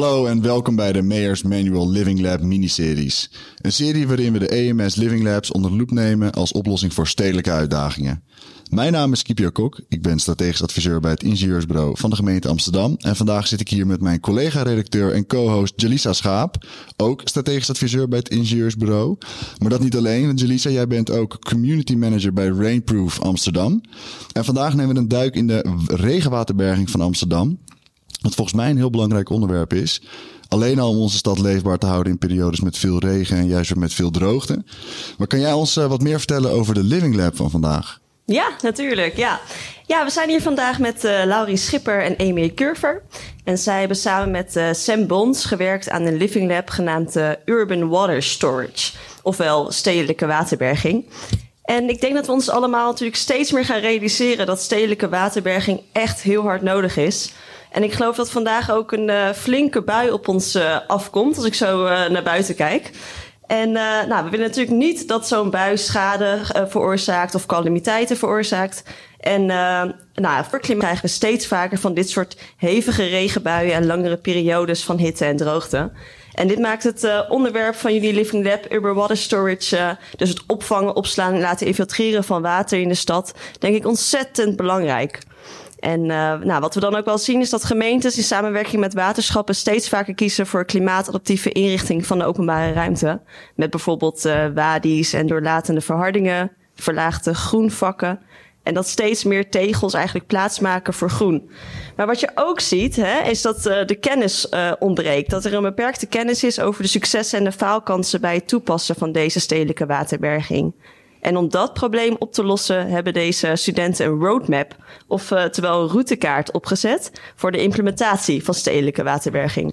Hallo en welkom bij de Mayors Manual Living Lab miniseries. Een serie waarin we de EMS Living Labs onder de loep nemen als oplossing voor stedelijke uitdagingen. Mijn naam is Kipio Kok. Ik ben strategisch adviseur bij het ingenieursbureau van de gemeente Amsterdam. En vandaag zit ik hier met mijn collega-redacteur en co-host Jalisa Schaap. Ook strategisch adviseur bij het ingenieursbureau. Maar dat niet alleen. Jalisa, jij bent ook community manager bij Rainproof Amsterdam. En vandaag nemen we een duik in de regenwaterberging van Amsterdam. Wat volgens mij een heel belangrijk onderwerp is. Alleen al om onze stad leefbaar te houden in periodes met veel regen en juist met veel droogte. Maar kan jij ons eh, wat meer vertellen over de Living Lab van vandaag? Ja, natuurlijk. Ja. ja, we zijn hier vandaag met uh, Laurie Schipper en Amy Curver. En zij hebben samen met uh, Sam Bons gewerkt aan een living lab genaamd Urban Water Storage. Ofwel stedelijke waterberging. En ik denk dat we ons allemaal natuurlijk steeds meer gaan realiseren dat stedelijke waterberging echt heel hard nodig is. En ik geloof dat vandaag ook een flinke bui op ons afkomt als ik zo naar buiten kijk. En nou, we willen natuurlijk niet dat zo'n bui schade veroorzaakt of calamiteiten veroorzaakt. En nou, voor klimaat krijgen we steeds vaker van dit soort hevige regenbuien en langere periodes van hitte en droogte. En dit maakt het onderwerp van jullie Living Lab Urban Water Storage, dus het opvangen, opslaan en laten infiltreren van water in de stad, denk ik ontzettend belangrijk. En uh, nou, wat we dan ook wel zien is dat gemeentes in samenwerking met waterschappen steeds vaker kiezen voor klimaatadaptieve inrichting van de openbare ruimte. Met bijvoorbeeld wadi's en doorlatende verhardingen, verlaagde groenvakken. En dat steeds meer tegels eigenlijk plaatsmaken voor groen. Maar wat je ook ziet, hè, is dat uh, de kennis uh, ontbreekt. Dat er een beperkte kennis is over de successen en de faalkansen bij het toepassen van deze stedelijke waterberging. En om dat probleem op te lossen hebben deze studenten een roadmap, of uh, terwijl een routekaart opgezet voor de implementatie van stedelijke waterberging.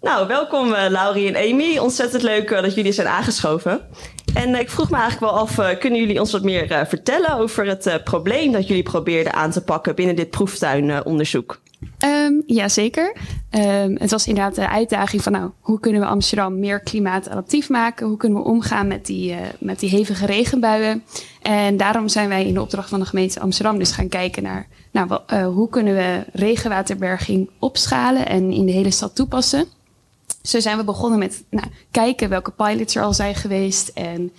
Nou, welkom Laurie en Amy. Ontzettend leuk dat jullie zijn aangeschoven. En ik vroeg me eigenlijk wel af, kunnen jullie ons wat meer vertellen over het probleem dat jullie probeerden aan te pakken binnen dit proeftuinonderzoek? Um, ja, zeker. Um, het was inderdaad de uitdaging van, nou, hoe kunnen we Amsterdam meer klimaatadaptief maken? Hoe kunnen we omgaan met die, met die hevige regenbuien? En daarom zijn wij in de opdracht van de gemeente Amsterdam dus gaan kijken naar, nou, hoe kunnen we regenwaterberging opschalen en in de hele stad toepassen? Zo zijn we begonnen met nou, kijken welke pilots er al zijn geweest en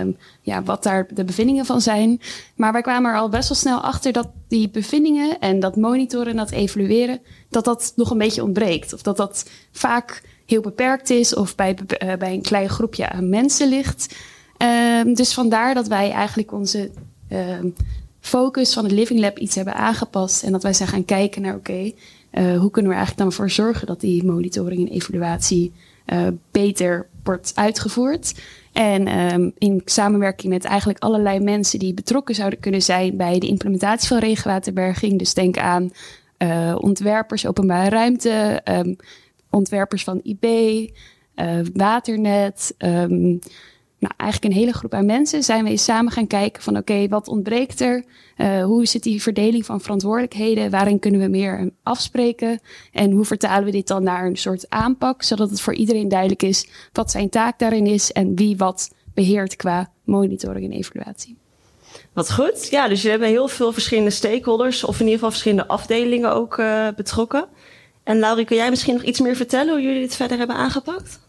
um, ja, wat daar de bevindingen van zijn. Maar wij kwamen er al best wel snel achter dat die bevindingen en dat monitoren en dat evalueren, dat dat nog een beetje ontbreekt. Of dat dat vaak heel beperkt is of bij, uh, bij een klein groepje aan mensen ligt. Um, dus vandaar dat wij eigenlijk onze um, focus van het Living Lab iets hebben aangepast en dat wij zijn gaan kijken naar oké. Uh, hoe kunnen we eigenlijk dan voor zorgen dat die monitoring en evaluatie uh, beter wordt uitgevoerd? En um, in samenwerking met eigenlijk allerlei mensen die betrokken zouden kunnen zijn bij de implementatie van regenwaterberging. Dus denk aan uh, ontwerpers openbare ruimte, um, ontwerpers van IB, waternet. Um, nou, eigenlijk een hele groep aan mensen zijn we eens samen gaan kijken van oké, wat ontbreekt er? Uh, hoe zit die verdeling van verantwoordelijkheden? Waarin kunnen we meer afspreken? En hoe vertalen we dit dan naar een soort aanpak, zodat het voor iedereen duidelijk is wat zijn taak daarin is en wie wat beheert qua monitoring en evaluatie. Wat goed. Ja, dus je hebben heel veel verschillende stakeholders, of in ieder geval verschillende afdelingen ook uh, betrokken. En Laurie, kun jij misschien nog iets meer vertellen hoe jullie dit verder hebben aangepakt?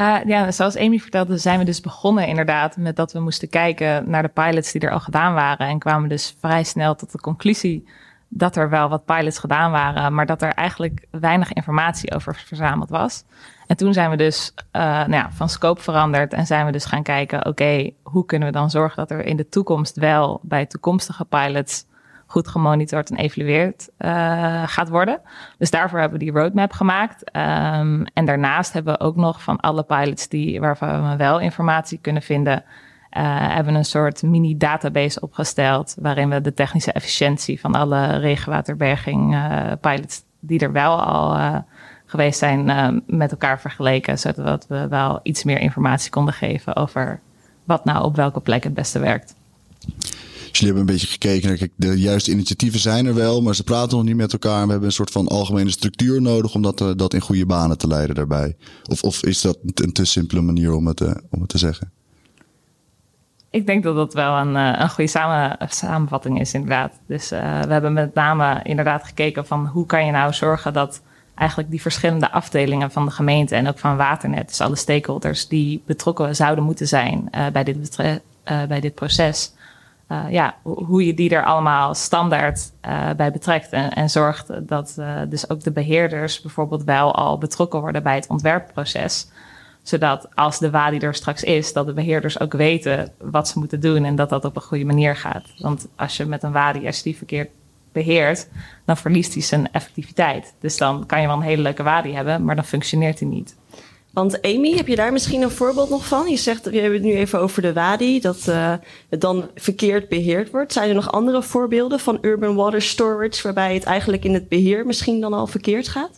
Uh, ja, zoals Amy vertelde, zijn we dus begonnen inderdaad met dat we moesten kijken naar de pilots die er al gedaan waren. En kwamen dus vrij snel tot de conclusie dat er wel wat pilots gedaan waren, maar dat er eigenlijk weinig informatie over verzameld was. En toen zijn we dus uh, nou ja, van scope veranderd en zijn we dus gaan kijken, oké, hoe kunnen we dan zorgen dat er in de toekomst wel bij toekomstige pilots goed gemonitord en evalueerd uh, gaat worden. Dus daarvoor hebben we die roadmap gemaakt. Um, en daarnaast hebben we ook nog van alle pilots die, waarvan we wel informatie kunnen vinden, uh, hebben een soort mini-database opgesteld. waarin we de technische efficiëntie van alle regenwaterberging uh, pilots die er wel al geweest zijn, met elkaar vergeleken. Zodat we wel iets meer informatie konden geven over wat nou op welke plek het beste werkt. Dus hebben een beetje gekeken naar, de juiste initiatieven zijn er wel, maar ze praten nog niet met elkaar. En we hebben een soort van algemene structuur nodig om dat, uh, dat in goede banen te leiden daarbij. Of, of is dat een te simpele manier om het, uh, om het te zeggen? Ik denk dat dat wel een, uh, een goede samen, samenvatting is, inderdaad. Dus we hebben met name inderdaad gekeken van hoe kan je nou zorgen dat eigenlijk die verschillende afdelingen van de gemeente en ook van Waternet, dus alle stakeholders die betrokken zouden moeten zijn bij, dit bij dit proces. Uh, ja, hoe je die er allemaal standaard bij betrekt en, zorgt dat dus ook de beheerders bijvoorbeeld wel al betrokken worden bij het ontwerpproces zodat als de WADI er straks is, dat de beheerders ook weten wat ze moeten doen en dat dat op een goede manier gaat. Want als je met een WADI, als die verkeerd beheert, dan verliest hij zijn effectiviteit. Dus dan kan je wel een hele leuke WADI hebben, maar dan functioneert hij niet. Want Amy, heb je daar misschien een voorbeeld nog van? Je zegt, we hebben het nu even over de WADI, dat uh, het dan verkeerd beheerd wordt. Zijn er nog andere voorbeelden van urban water storage waarbij het eigenlijk in het beheer misschien dan al verkeerd gaat?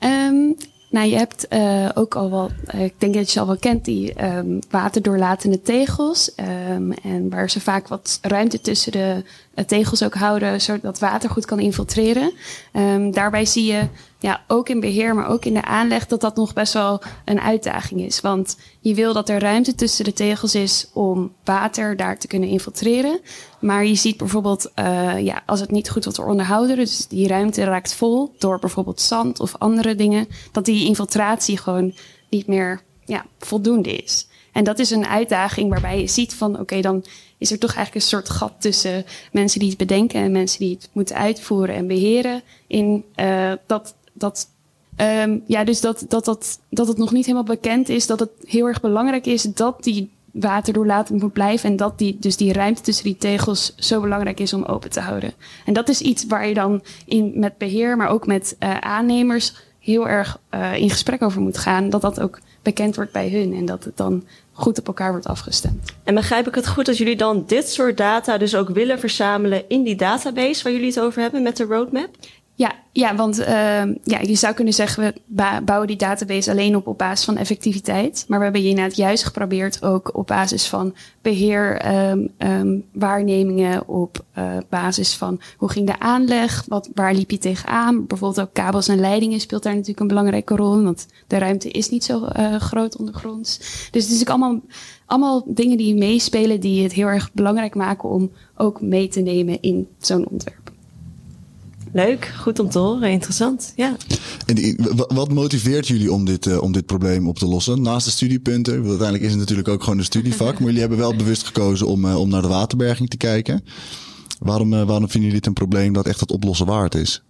Um, nou, je hebt uh, ook al wel, uh, ik denk dat je al wel kent, die um, waterdoorlatende tegels. Um, en waar ze vaak wat ruimte tussen de tegels ook houden, zodat water goed kan infiltreren. Um, daarbij zie je ja, ook in beheer, maar ook in de aanleg, dat dat nog best wel een uitdaging is. Want je wil dat er ruimte tussen de tegels is om water daar te kunnen infiltreren. Maar je ziet bijvoorbeeld, uh, ja, als het niet goed wordt onderhouden, dus die ruimte raakt vol door bijvoorbeeld zand of andere dingen, dat die infiltratie gewoon niet meer ja, voldoende is. En dat is een uitdaging waarbij je ziet van, oké, dan is er toch eigenlijk een soort gat tussen mensen die het bedenken en mensen die het moeten uitvoeren en beheren. In uh, dat dat um, ja, dus dat, dat, dat, dat het nog niet helemaal bekend is. Dat het heel erg belangrijk is dat die waterdoorlatend moet blijven. En dat die, dus die ruimte tussen die tegels zo belangrijk is om open te houden. En dat is iets waar je dan in, met beheer, maar ook met uh, aannemers heel erg uh, in gesprek over moet gaan. Dat dat ook bekend wordt bij hun en dat het dan goed op elkaar wordt afgestemd. En begrijp ik het goed dat jullie dan dit soort data dus ook willen verzamelen in die database waar jullie het over hebben met de roadmap? Ja, ja want uh, ja, je zou kunnen zeggen, we bouwen die database alleen op op basis van effectiviteit. Maar we hebben inderdaad juist geprobeerd ook op basis van beheer, um, um, waarnemingen, op uh, basis van hoe ging de aanleg, wat, waar liep je tegenaan. Bijvoorbeeld ook kabels en leidingen speelt daar natuurlijk een belangrijke rol want de ruimte is niet zo uh, groot ondergronds. Dus het is ook allemaal, allemaal dingen die meespelen die het heel erg belangrijk maken om ook mee te nemen in zo'n ontwerp. Leuk, goed om te horen, interessant. Ja. En wat motiveert jullie om dit, uh, om dit probleem op te lossen? Naast de studiepunten, uiteindelijk is het natuurlijk ook gewoon een studievak, maar jullie hebben wel bewust gekozen om, uh, om naar de waterberging te kijken. Waarom, uh, waarom vinden jullie dit een probleem dat echt het oplossen waard is?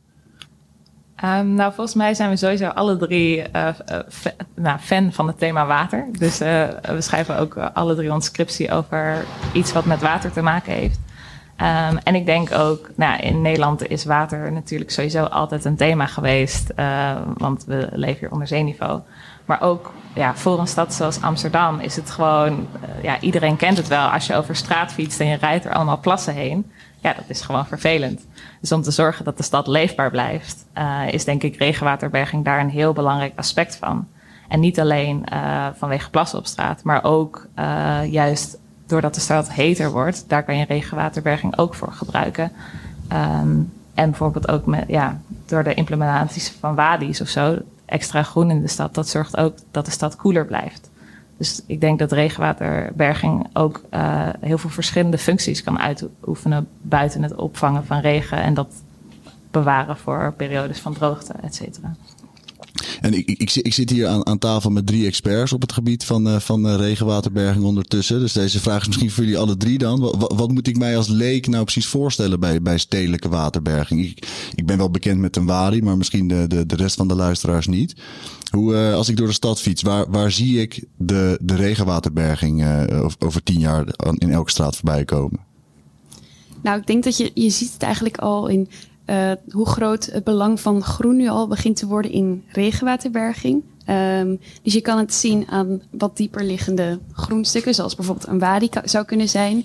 Um, nou, volgens mij zijn we sowieso alle drie uh, fa nou, fan van het thema water. Dus uh, we schrijven ook alle drie onze scriptie over iets wat met water te maken heeft. Um, en ik denk ook, nou, in Nederland is water natuurlijk sowieso altijd een thema geweest, uh, want we leven hier onder zeeniveau. Maar ook ja, voor een stad zoals Amsterdam is het gewoon, uh, ja, iedereen kent het wel. Als je over straat fietst en je rijdt er allemaal plassen heen, ja, dat is gewoon vervelend. Dus om te zorgen dat de stad leefbaar blijft, uh, is denk ik regenwaterberging daar een heel belangrijk aspect van. En niet alleen vanwege plassen op straat, maar ook juist doordat de stad heter wordt, daar kan je regenwaterberging ook voor gebruiken. Um, en bijvoorbeeld ook met, ja, door de implementatie van wadi's of zo, extra groen in de stad, dat zorgt ook dat de stad koeler blijft. Dus ik denk dat regenwaterberging ook uh, heel veel verschillende functies kan uitoefenen buiten het opvangen van regen en dat bewaren voor periodes van droogte, et cetera. En ik, ik, ik, zit hier aan, aan tafel met drie experts op het gebied van, uh, van uh, regenwaterberging ondertussen. Dus deze vraag is misschien voor jullie alle drie dan. Wat, wat, moet ik mij als leek nou precies voorstellen bij, bij stedelijke waterberging? Ik, ik ben wel bekend met een wadi, maar misschien de, de, de rest van de luisteraars niet. Hoe, uh, als ik door de stad fiets, waar, waar zie ik de, de regenwaterberging over tien jaar in elke straat voorbij komen? Nou, ik denk dat je, je ziet het eigenlijk al in uh, hoe groot het belang van groen nu al begint te worden in regenwaterberging. Um, dus je kan het zien aan wat dieper liggende groenstukken, zoals bijvoorbeeld een wadi zou kunnen zijn.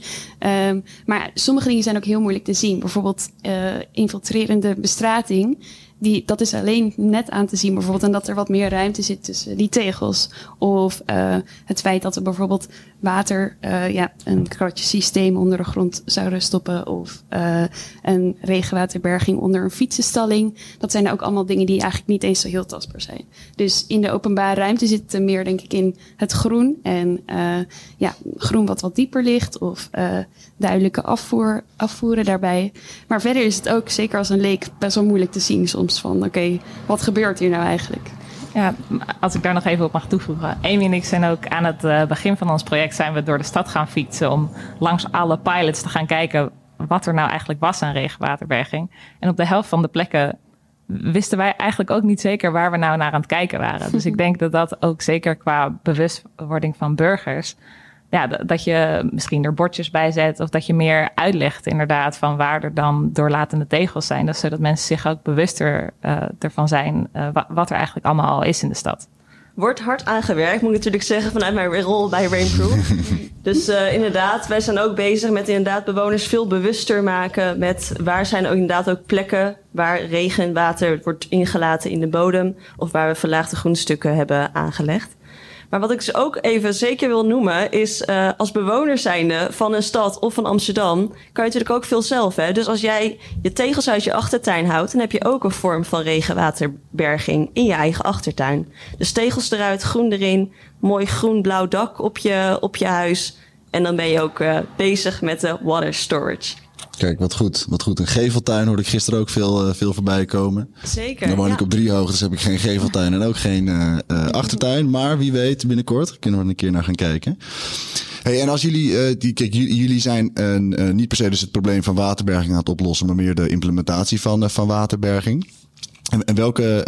Um, maar sommige dingen zijn ook heel moeilijk te zien. Bijvoorbeeld uh, infiltrerende bestrating die, dat is alleen net aan te zien bijvoorbeeld. En dat er wat meer ruimte zit tussen die tegels. Of uh, het feit dat we bijvoorbeeld water, uh, ja, een systeem onder de grond zouden stoppen. Of uh, een regenwaterberging onder een fietsenstalling. Dat zijn ook allemaal dingen die eigenlijk niet eens zo heel tastbaar zijn. Dus in de openbare ruimte zit het meer denk ik in het groen. En ja, groen wat wat dieper ligt. Of duidelijke afvoer, afvoeren daarbij. Maar verder is het ook, zeker als een leek, best wel moeilijk te zien soms soms van oké, wat gebeurt hier nou eigenlijk? Ja, als ik daar nog even op mag toevoegen. Amy en ik zijn ook aan het uh, begin van ons project zijn we door de stad gaan fietsen om langs alle pilots te gaan kijken wat er nou eigenlijk was aan regenwaterberging. En op de helft van de plekken wisten wij eigenlijk ook niet zeker waar we nou naar aan het kijken waren. Dus ik denk dat dat ook zeker qua bewustwording van burgers ja, dat je misschien er bordjes bij zet of dat je meer uitlegt inderdaad van waar er dan doorlatende tegels zijn. Dus zodat mensen zich ook bewuster uh, ervan zijn uh, wat er eigenlijk allemaal al is in de stad. Wordt hard aangewerkt, moet ik natuurlijk zeggen, vanuit mijn rol bij Rainproof. dus uh, inderdaad, wij zijn ook bezig met inderdaad bewoners veel bewuster maken met waar zijn ook inderdaad ook plekken waar regenwater wordt ingelaten in de bodem of waar we verlaagde groenstukken hebben aangelegd. Maar wat ik dus ook even zeker wil noemen, is uh, als bewoner zijnde van een stad of van Amsterdam, kan je natuurlijk ook veel zelf. Hè? Dus als jij je tegels uit je achtertuin houdt, dan heb je ook een vorm van regenwaterberging in je eigen achtertuin. Dus tegels eruit, groen erin, mooi groen-blauw dak op je, op je huis. En dan ben je ook uh, bezig met de water storage. Kijk, wat goed. Wat goed. Een geveltuin hoorde ik gisteren ook veel, uh, veel voorbij komen. Zeker. Dan woon ja. ik op drie hoogtes, heb ik geen geveltuin en ook geen uh, uh, achtertuin. Maar wie weet, binnenkort kunnen we er een keer naar gaan kijken. Hey, en als jullie, die, kijk, jullie zijn niet per se dus het probleem van waterberging aan het oplossen, maar meer de implementatie van, van waterberging. En, welke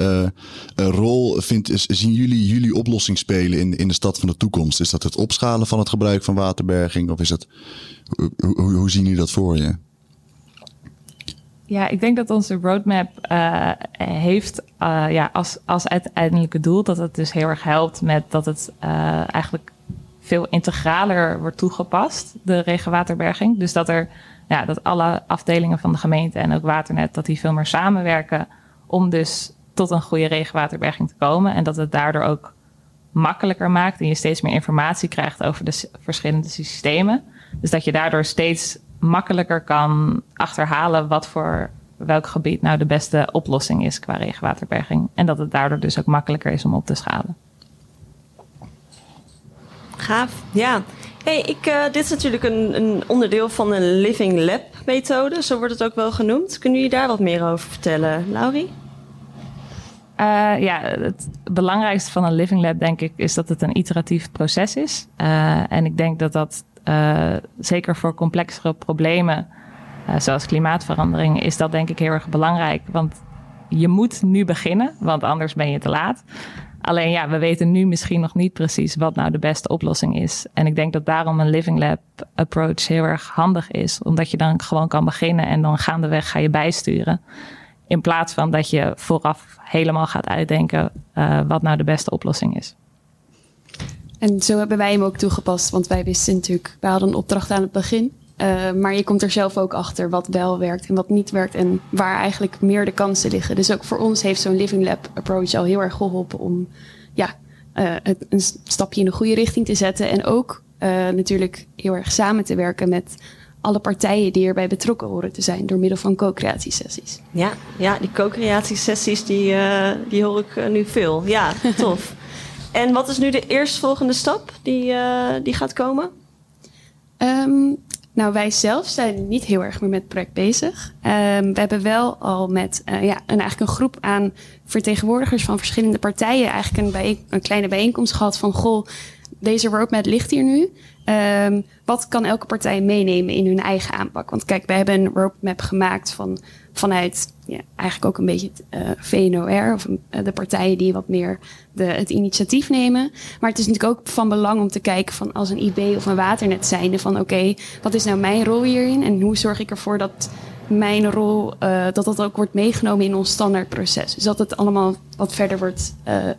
uh, rol vindt, zien jullie jullie oplossing spelen in, in de stad van de toekomst? Is dat het opschalen van het gebruik van waterberging? Of is het, hoe, hoe, zien jullie dat voor je? Ja, ik denk dat onze roadmap uh, heeft ja, als, als uiteindelijke doel dat het dus heel erg helpt met dat het eigenlijk veel integraler wordt toegepast, de regenwaterberging. Dus dat er ja, dat alle afdelingen van de gemeente en ook Waternet, dat die veel meer samenwerken om dus tot een goede regenwaterberging te komen. En dat het daardoor ook makkelijker maakt en je steeds meer informatie krijgt over de verschillende systemen. Dus dat je daardoor steeds makkelijker kan achterhalen wat voor welk gebied nou de beste oplossing is qua regenwaterberging. En dat het daardoor dus ook makkelijker is om op te schalen. Gaaf, ja. Hey, ik, uh, dit is natuurlijk een, een, onderdeel van een Living Lab methode, zo wordt het ook wel genoemd. Kunnen jullie daar wat meer over vertellen, Laurie? Uh, ja, het belangrijkste van een Living Lab, denk ik, is dat het een iteratief proces is. Uh, en ik denk dat dat zeker voor complexere problemen, zoals klimaatverandering, is dat denk ik heel erg belangrijk. Want je moet nu beginnen, want anders ben je te laat. Alleen ja, we weten nu misschien nog niet precies wat nou de beste oplossing is. En ik denk dat daarom een Living Lab approach heel erg handig is. Omdat je dan gewoon kan beginnen en dan gaandeweg ga je bijsturen. In plaats van dat je vooraf helemaal gaat uitdenken uh, wat nou de beste oplossing is. En zo hebben wij hem ook toegepast, want wij wisten natuurlijk, wij hadden een opdracht aan het begin. Uh, maar je komt er zelf ook achter wat wel werkt en wat niet werkt en waar eigenlijk meer de kansen liggen. Dus ook voor ons heeft zo'n Living Lab approach al heel erg geholpen om ja, uh, het, een stapje in de goede richting te zetten. En ook uh, natuurlijk heel erg samen te werken met alle partijen die erbij betrokken horen te zijn door middel van co-creatiesessies. Ja, ja die co-creatiesessies die, die hoor ik nu veel. Ja, tof. en wat is nu de eerstvolgende stap die, die gaat komen? Um, nou, wij zelf zijn niet heel erg meer met het project bezig. Um, we hebben wel al met ja, een, eigenlijk een groep aan vertegenwoordigers van verschillende partijen eigenlijk een, een kleine bijeenkomst gehad van goh, deze roadmap ligt hier nu. Um, wat kan elke partij meenemen in hun eigen aanpak? Want kijk, wij hebben een roadmap gemaakt van, vanuit ja, eigenlijk ook een beetje het uh, VNOR, of uh, de partijen die wat meer de, het initiatief nemen. Maar het is natuurlijk ook van belang om te kijken van als een IB of een waternet zijnde van oké, wat is nou mijn rol hierin en hoe zorg ik ervoor dat mijn rol, uh, dat dat ook wordt meegenomen in ons standaardproces. Dus dat het allemaal wat verder wordt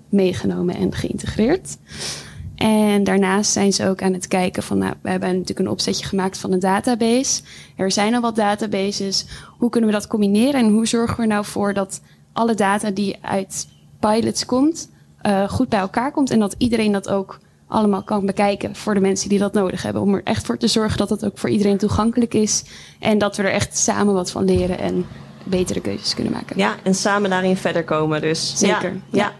meegenomen en geïntegreerd. En daarnaast zijn ze ook aan het kijken van, nou, we hebben natuurlijk een opzetje gemaakt van een database. Er zijn al wat databases. Hoe kunnen we dat combineren en hoe zorgen we er nou voor dat alle data die uit pilots komt, uh, goed bij elkaar komt en dat iedereen dat ook allemaal kan bekijken voor de mensen die dat nodig hebben. Om er echt voor te zorgen dat het ook voor iedereen toegankelijk is en dat we er echt samen wat van leren en betere keuzes kunnen maken. Ja, en samen daarin verder komen dus. Zeker, ja. ja.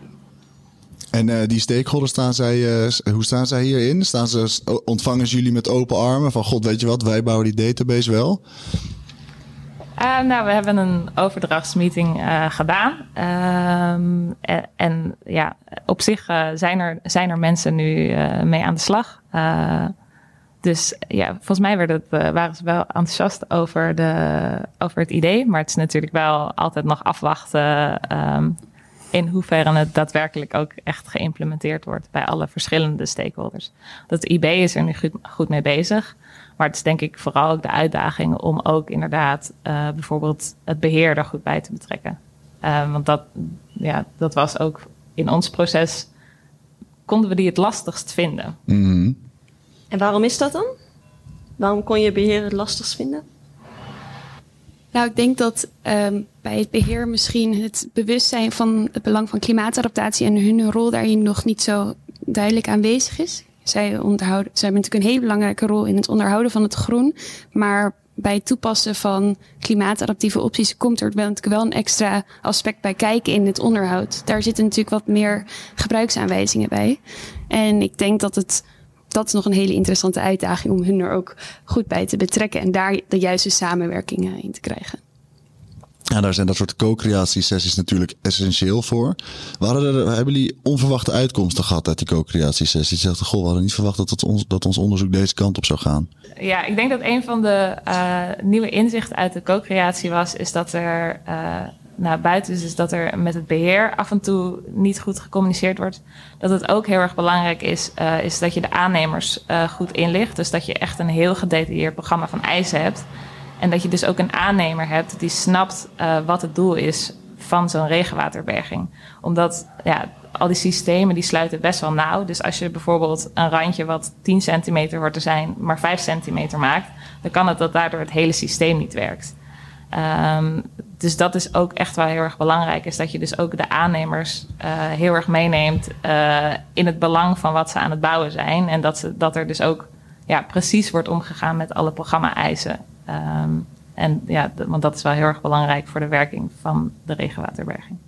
En uh, die stakeholders, staan zij, uh, hoe staan zij hierin? Staan ze, ontvangen ze jullie met open armen van god, weet je wat, wij bouwen die database wel? Uh, nou, we hebben een overdrachtsmeeting gedaan. En, en, ja, op zich zijn, er, zijn er mensen nu mee aan de slag. dus ja, volgens mij werd waren ze wel enthousiast over, de, over het idee. Maar het is natuurlijk wel altijd nog afwachten um, in hoeverre het daadwerkelijk ook echt geïmplementeerd wordt bij alle verschillende stakeholders. Dat IB is er nu goed, goed mee bezig. Maar het is denk ik vooral ook de uitdaging om ook inderdaad uh, bijvoorbeeld het beheer er goed bij te betrekken. Uh, want dat, ja, dat was ook in ons proces, konden we die het lastigst vinden. Mm -hmm. En waarom is dat dan? Waarom kon je beheer het lastigst vinden? Nou, ik denk dat um, bij het beheer misschien het bewustzijn van het belang van klimaatadaptatie en hun rol daarin nog niet zo duidelijk aanwezig is. Zij, zij hebben natuurlijk een hele belangrijke rol in het onderhouden van het groen. Maar bij het toepassen van klimaatadaptieve opties komt er natuurlijk wel een extra aspect bij kijken in het onderhoud. Daar zitten natuurlijk wat meer gebruiksaanwijzingen bij. En ik denk dat het dat is nog een hele interessante uitdaging om hun er ook goed bij te betrekken en daar de juiste samenwerking in te krijgen. Ja, daar zijn dat soort co-creatiesessies natuurlijk essentieel voor. Waren er, hebben jullie onverwachte uitkomsten gehad uit die co-creatiesessies? Je zegt, goh, we hadden niet verwacht dat, het ons, dat ons onderzoek deze kant op zou gaan. Ja, ik denk dat een van de uh, nieuwe inzichten uit de co-creatie was, is dat er uh, nou, buiten is, is dat er met het beheer af en toe niet goed gecommuniceerd wordt. Dat het ook heel erg belangrijk is, uh, is dat je de aannemers goed inlicht. Dus dat je echt een heel gedetailleerd programma van eisen hebt. En dat je dus ook een aannemer hebt die snapt uh, wat het doel is van zo'n regenwaterberging. Omdat ja, al die systemen die sluiten best wel nauw. Dus als je bijvoorbeeld een randje wat 10 centimeter wordt te zijn, maar 5 centimeter maakt, dan kan het dat daardoor het hele systeem niet werkt. Um, dus dat is ook echt wel heel erg belangrijk. Is dat je dus ook de aannemers uh, heel erg meeneemt uh, in het belang van wat ze aan het bouwen zijn. En dat, ze, dat er dus ook ja, precies wordt omgegaan met alle programma-eisen. Um, en ja, want dat is wel heel erg belangrijk voor de werking van de regenwaterberging.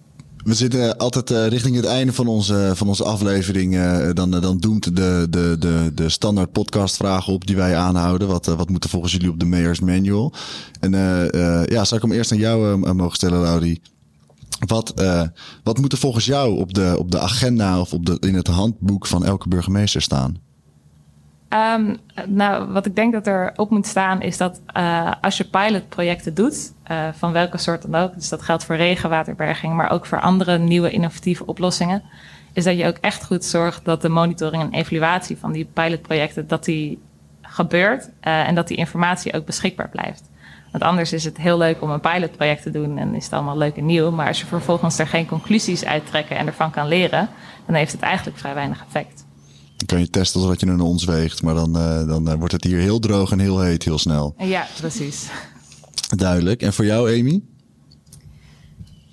We zitten altijd uh, richting het einde van onze, van onze aflevering. Uh, dan, dan doemt de, de, de, de standaard podcastvragen op die wij aanhouden. Wat, uh, wat moet er volgens jullie op de Mayors Manual? En ja, zou ik hem eerst aan jou mogen stellen, Laudi? Wat, wat moet er volgens jou op de, op de agenda of op de, in het handboek van elke burgemeester staan? Um, nou, wat ik denk dat er op moet staan is dat uh, als je pilotprojecten doet, uh, van welke soort dan ook, dus dat geldt voor regenwaterberging, maar ook voor andere nieuwe innovatieve oplossingen, is dat je ook echt goed zorgt dat de monitoring en evaluatie van die pilotprojecten, dat die gebeurt uh, en dat die informatie ook beschikbaar blijft. Want anders is het heel leuk om een pilotproject te doen en is het allemaal leuk en nieuw, maar als je vervolgens er geen conclusies uittrekken en ervan kan leren, dan heeft het eigenlijk vrij weinig effect. Dan kan je testen wat je naar ons weegt, maar dan, uh, dan uh, wordt het hier heel droog en heel heet heel snel. Ja, precies. Duidelijk. En voor jou, Amy?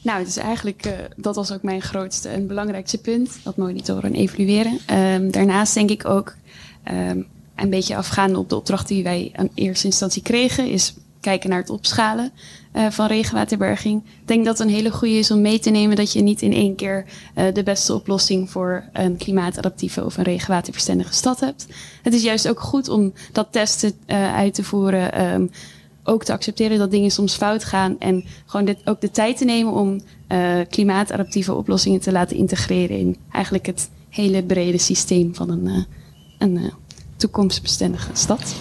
Nou, het is eigenlijk, uh, dat was ook mijn grootste en belangrijkste punt, dat monitoren en evalueren. Um, daarnaast denk ik ook um, een beetje afgaande op de opdracht die wij aan eerste instantie kregen, is kijken naar het opschalen uh, van regenwaterberging. Ik denk dat het een hele goede is om mee te nemen dat je niet in één keer uh, de beste oplossing voor een klimaatadaptieve of een regenwaterverstendige stad hebt. Het is juist ook goed om dat testen uh, uit te voeren. Um, ook te accepteren dat dingen soms fout gaan. En gewoon dit, ook de tijd te nemen om klimaatadaptieve oplossingen te laten integreren in eigenlijk het hele brede systeem van een, een toekomstbestendige stad.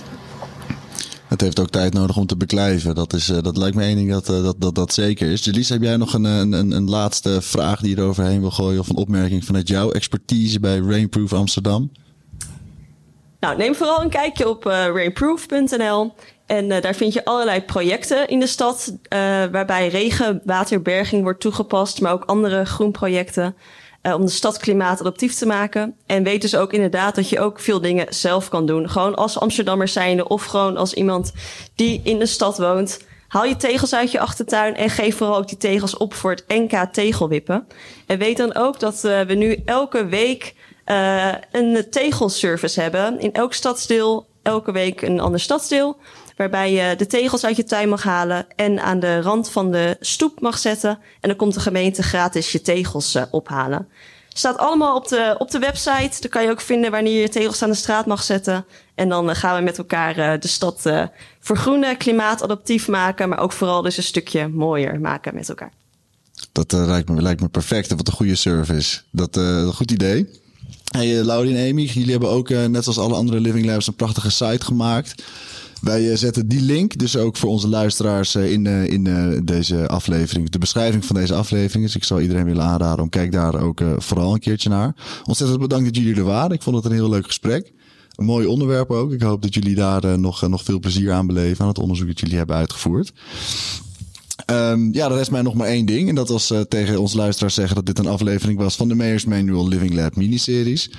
Het heeft ook tijd nodig om te beklijven. Dat, is, uh, dat lijkt me één ding dat, uh, dat, dat, dat zeker is. Jelise, heb jij nog een, een, een laatste vraag die je eroverheen wil gooien? Of een opmerking vanuit jouw expertise bij Rainproof Amsterdam? Nou, neem vooral een kijkje op uh, rainproof.nl. En daar vind je allerlei projecten in de stad. waarbij regenwaterberging wordt toegepast. Maar ook andere groenprojecten. Uh, om de stad klimaatadaptief te maken. En weet dus ook inderdaad dat je ook veel dingen zelf kan doen. Gewoon als Amsterdammer zijnde of gewoon als iemand die in de stad woont. Haal je tegels uit je achtertuin en geef vooral ook die tegels op voor het NK tegelwippen. En weet dan ook dat uh, we nu elke week uh, een tegelservice hebben. In elk stadsdeel, elke week een ander stadsdeel. Waarbij je de tegels uit je tuin mag halen en aan de rand van de stoep mag zetten. En dan komt de gemeente gratis je tegels uh, ophalen. Staat allemaal op de, op de website. Daar kan je ook vinden wanneer je tegels aan de straat mag zetten. En dan gaan we met elkaar de stad vergroenen, klimaatadaptief maken, maar ook vooral dus een stukje mooier maken met elkaar. Dat lijkt, me, lijkt me perfect. Wat een goede service. Dat een goed idee. Hey, Laurie en Amy, jullie hebben ook, net zoals alle andere Living Labs, een prachtige site gemaakt. Wij eh, zetten die link dus ook voor onze luisteraars eh, in, eh, in deze aflevering. De beschrijving van deze aflevering. Dus ik zou iedereen willen aanraden om kijk daar ook vooral een keertje naar. Ontzettend bedankt dat jullie er waren. Ik vond het een heel leuk gesprek. Een mooi onderwerp ook. Ik hoop dat jullie daar nog, nog veel plezier aan beleven aan het onderzoek dat jullie hebben uitgevoerd. Um, ja, er rest mij nog maar één ding. En dat was uh, tegen onze luisteraars zeggen dat dit een aflevering was van de Mayors Manual Living Lab miniseries.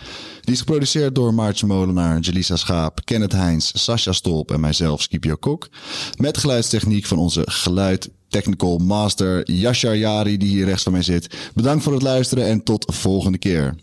Die is geproduceerd door Maartje Molenaar, Jelisa Schaap, Kenneth Heins, Sascha Stolp en mijzelf, Skipio Kok. Met geluidstechniek van onze geluid technical master Yashar Yari, die hier rechts van mij zit. Bedankt voor het luisteren en tot volgende keer.